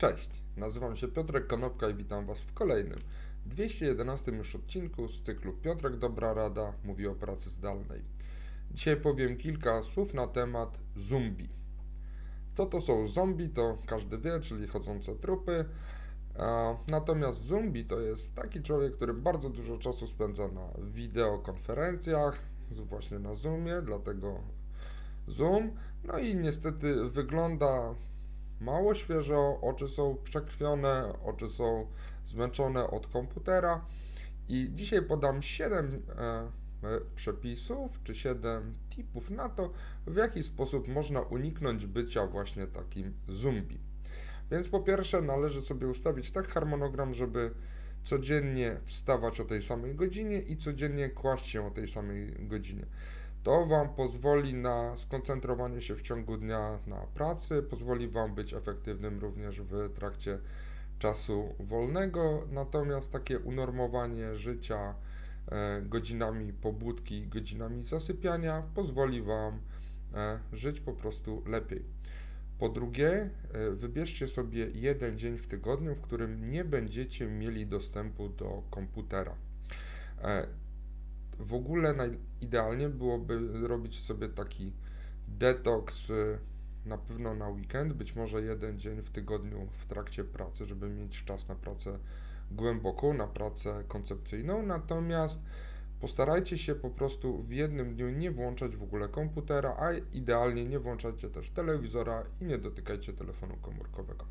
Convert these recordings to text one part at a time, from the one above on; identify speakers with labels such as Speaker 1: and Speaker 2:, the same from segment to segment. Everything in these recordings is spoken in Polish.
Speaker 1: Cześć, nazywam się Piotrek Konopka i witam Was w kolejnym 211 już odcinku z cyklu Piotrek Dobra Rada mówi o pracy zdalnej. Dzisiaj powiem kilka słów na temat zombie. Co to są zombie, to każdy wie, czyli chodzące trupy. Natomiast zombie to jest taki człowiek, który bardzo dużo czasu spędza na wideokonferencjach, właśnie na Zoomie, dlatego Zoom. No i niestety wygląda mało świeżo, oczy są przekrwione, oczy są zmęczone od komputera. I dzisiaj podam 7 e, przepisów czy 7 tipów na to, w jaki sposób można uniknąć bycia właśnie takim zombie. Więc po pierwsze należy sobie ustawić tak harmonogram, żeby codziennie wstawać o tej samej godzinie i codziennie kłaść się o tej samej godzinie. To Wam pozwoli na skoncentrowanie się w ciągu dnia na pracy, pozwoli Wam być efektywnym również w trakcie czasu wolnego, natomiast takie unormowanie życia e, godzinami pobudki, godzinami zasypiania pozwoli Wam e, żyć po prostu lepiej. Po drugie, e, wybierzcie sobie jeden dzień w tygodniu, w którym nie będziecie mieli dostępu do komputera. W ogóle idealnie byłoby robić sobie taki detoks y, na pewno na weekend, być może jeden dzień w tygodniu w trakcie pracy, żeby mieć czas na pracę głęboką, na pracę koncepcyjną. Natomiast postarajcie się po prostu w jednym dniu nie włączać w ogóle komputera, a idealnie nie włączajcie też telewizora i nie dotykajcie telefonu komórkowego.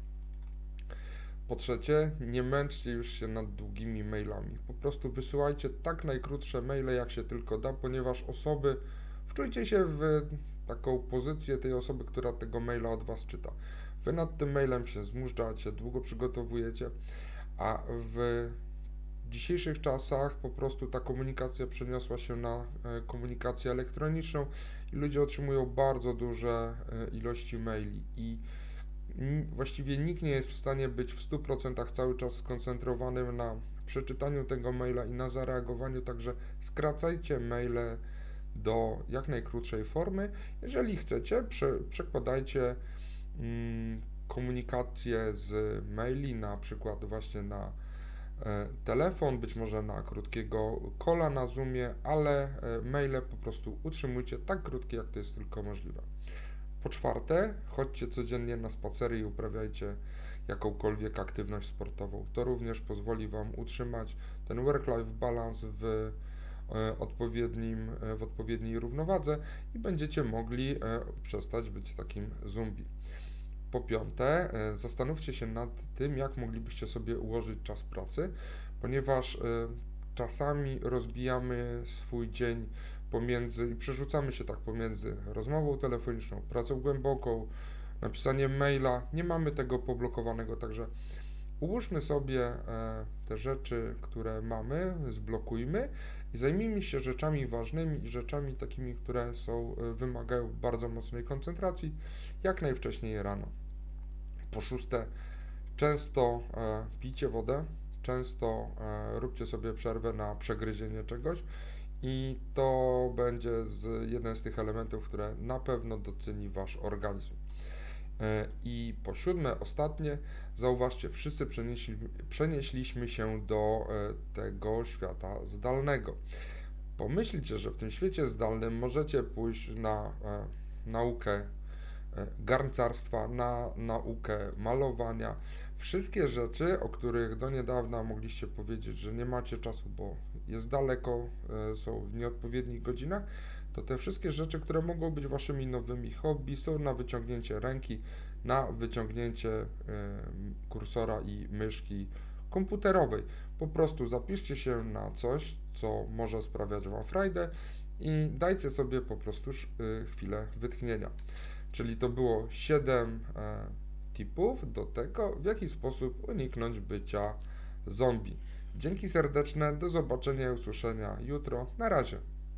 Speaker 1: Po trzecie, nie męczcie już się nad długimi mailami. Po prostu wysyłajcie tak najkrótsze maile, jak się tylko da, ponieważ osoby, wczujcie się w taką pozycję tej osoby, która tego maila od Was czyta. Wy nad tym mailem się zmużdżacie, długo przygotowujecie, a w dzisiejszych czasach po prostu ta komunikacja przeniosła się na e, komunikację elektroniczną i ludzie otrzymują bardzo duże e, ilości maili i właściwie nikt nie jest w stanie być w 100% cały czas skoncentrowanym na przeczytaniu tego maila i na zareagowaniu, także skracajcie maile do jak najkrótszej formy. Jeżeli chcecie, prze, przekładajcie mm, komunikację z maili na przykład właśnie na e, telefon, być może na krótkiego kola na Zoomie, ale e, maile po prostu utrzymujcie tak krótkie, jak to jest tylko możliwe. Po czwarte, chodźcie codziennie na spacery i uprawiajcie jakąkolwiek aktywność sportową. To również pozwoli Wam utrzymać ten work-life balance w e, odpowiednim, e, w odpowiedniej równowadze i będziecie mogli e, przestać być takim zombie. Po piąte, zastanówcie się nad tym, jak moglibyście sobie ułożyć czas pracy, ponieważ czasami rozbijamy swój dzień pomiędzy i przerzucamy się tak pomiędzy rozmową telefoniczną, pracą głęboką, napisaniem maila. Nie mamy tego poblokowanego, także ułóżmy sobie e, te rzeczy, które mamy, zblokujmy i zajmijmy się rzeczami ważnymi i rzeczami takimi, które są, e, wymagają bardzo mocnej koncentracji, jak najwcześniej rano. Po szóste, często e, pijcie wodę, często róbcie sobie przerwę na przegryzienie czegoś i to będzie z, jeden z tych elementów, które na pewno doceni Wasz organizm. E, I po siódme, ostatnie, zauważcie, wszyscy przenieśli, przenieśliśmy się do e, tego świata zdalnego. Pomyślcie, że w tym świecie zdalnym możecie pójść na e, naukę garncarstwa, na naukę malowania. Wszystkie rzeczy, o których do niedawna mogliście powiedzieć, że nie macie czasu, bo jest daleko, e, są w nieodpowiednich godzinach, to te wszystkie rzeczy, które mogą być waszymi nowymi hobby, są na wyciągnięcie ręki, na wyciągnięcie e, kursora i myszki komputerowej. Po prostu zapiszcie się na coś, co może sprawiać Wam frajdę i dajcie sobie po prostu e, chwilę wytchnienia. Czyli to było 7 tipów do tego, w jaki sposób uniknąć bycia zombie. Dzięki serdeczne, do zobaczenia i usłyszenia jutro. Na razie.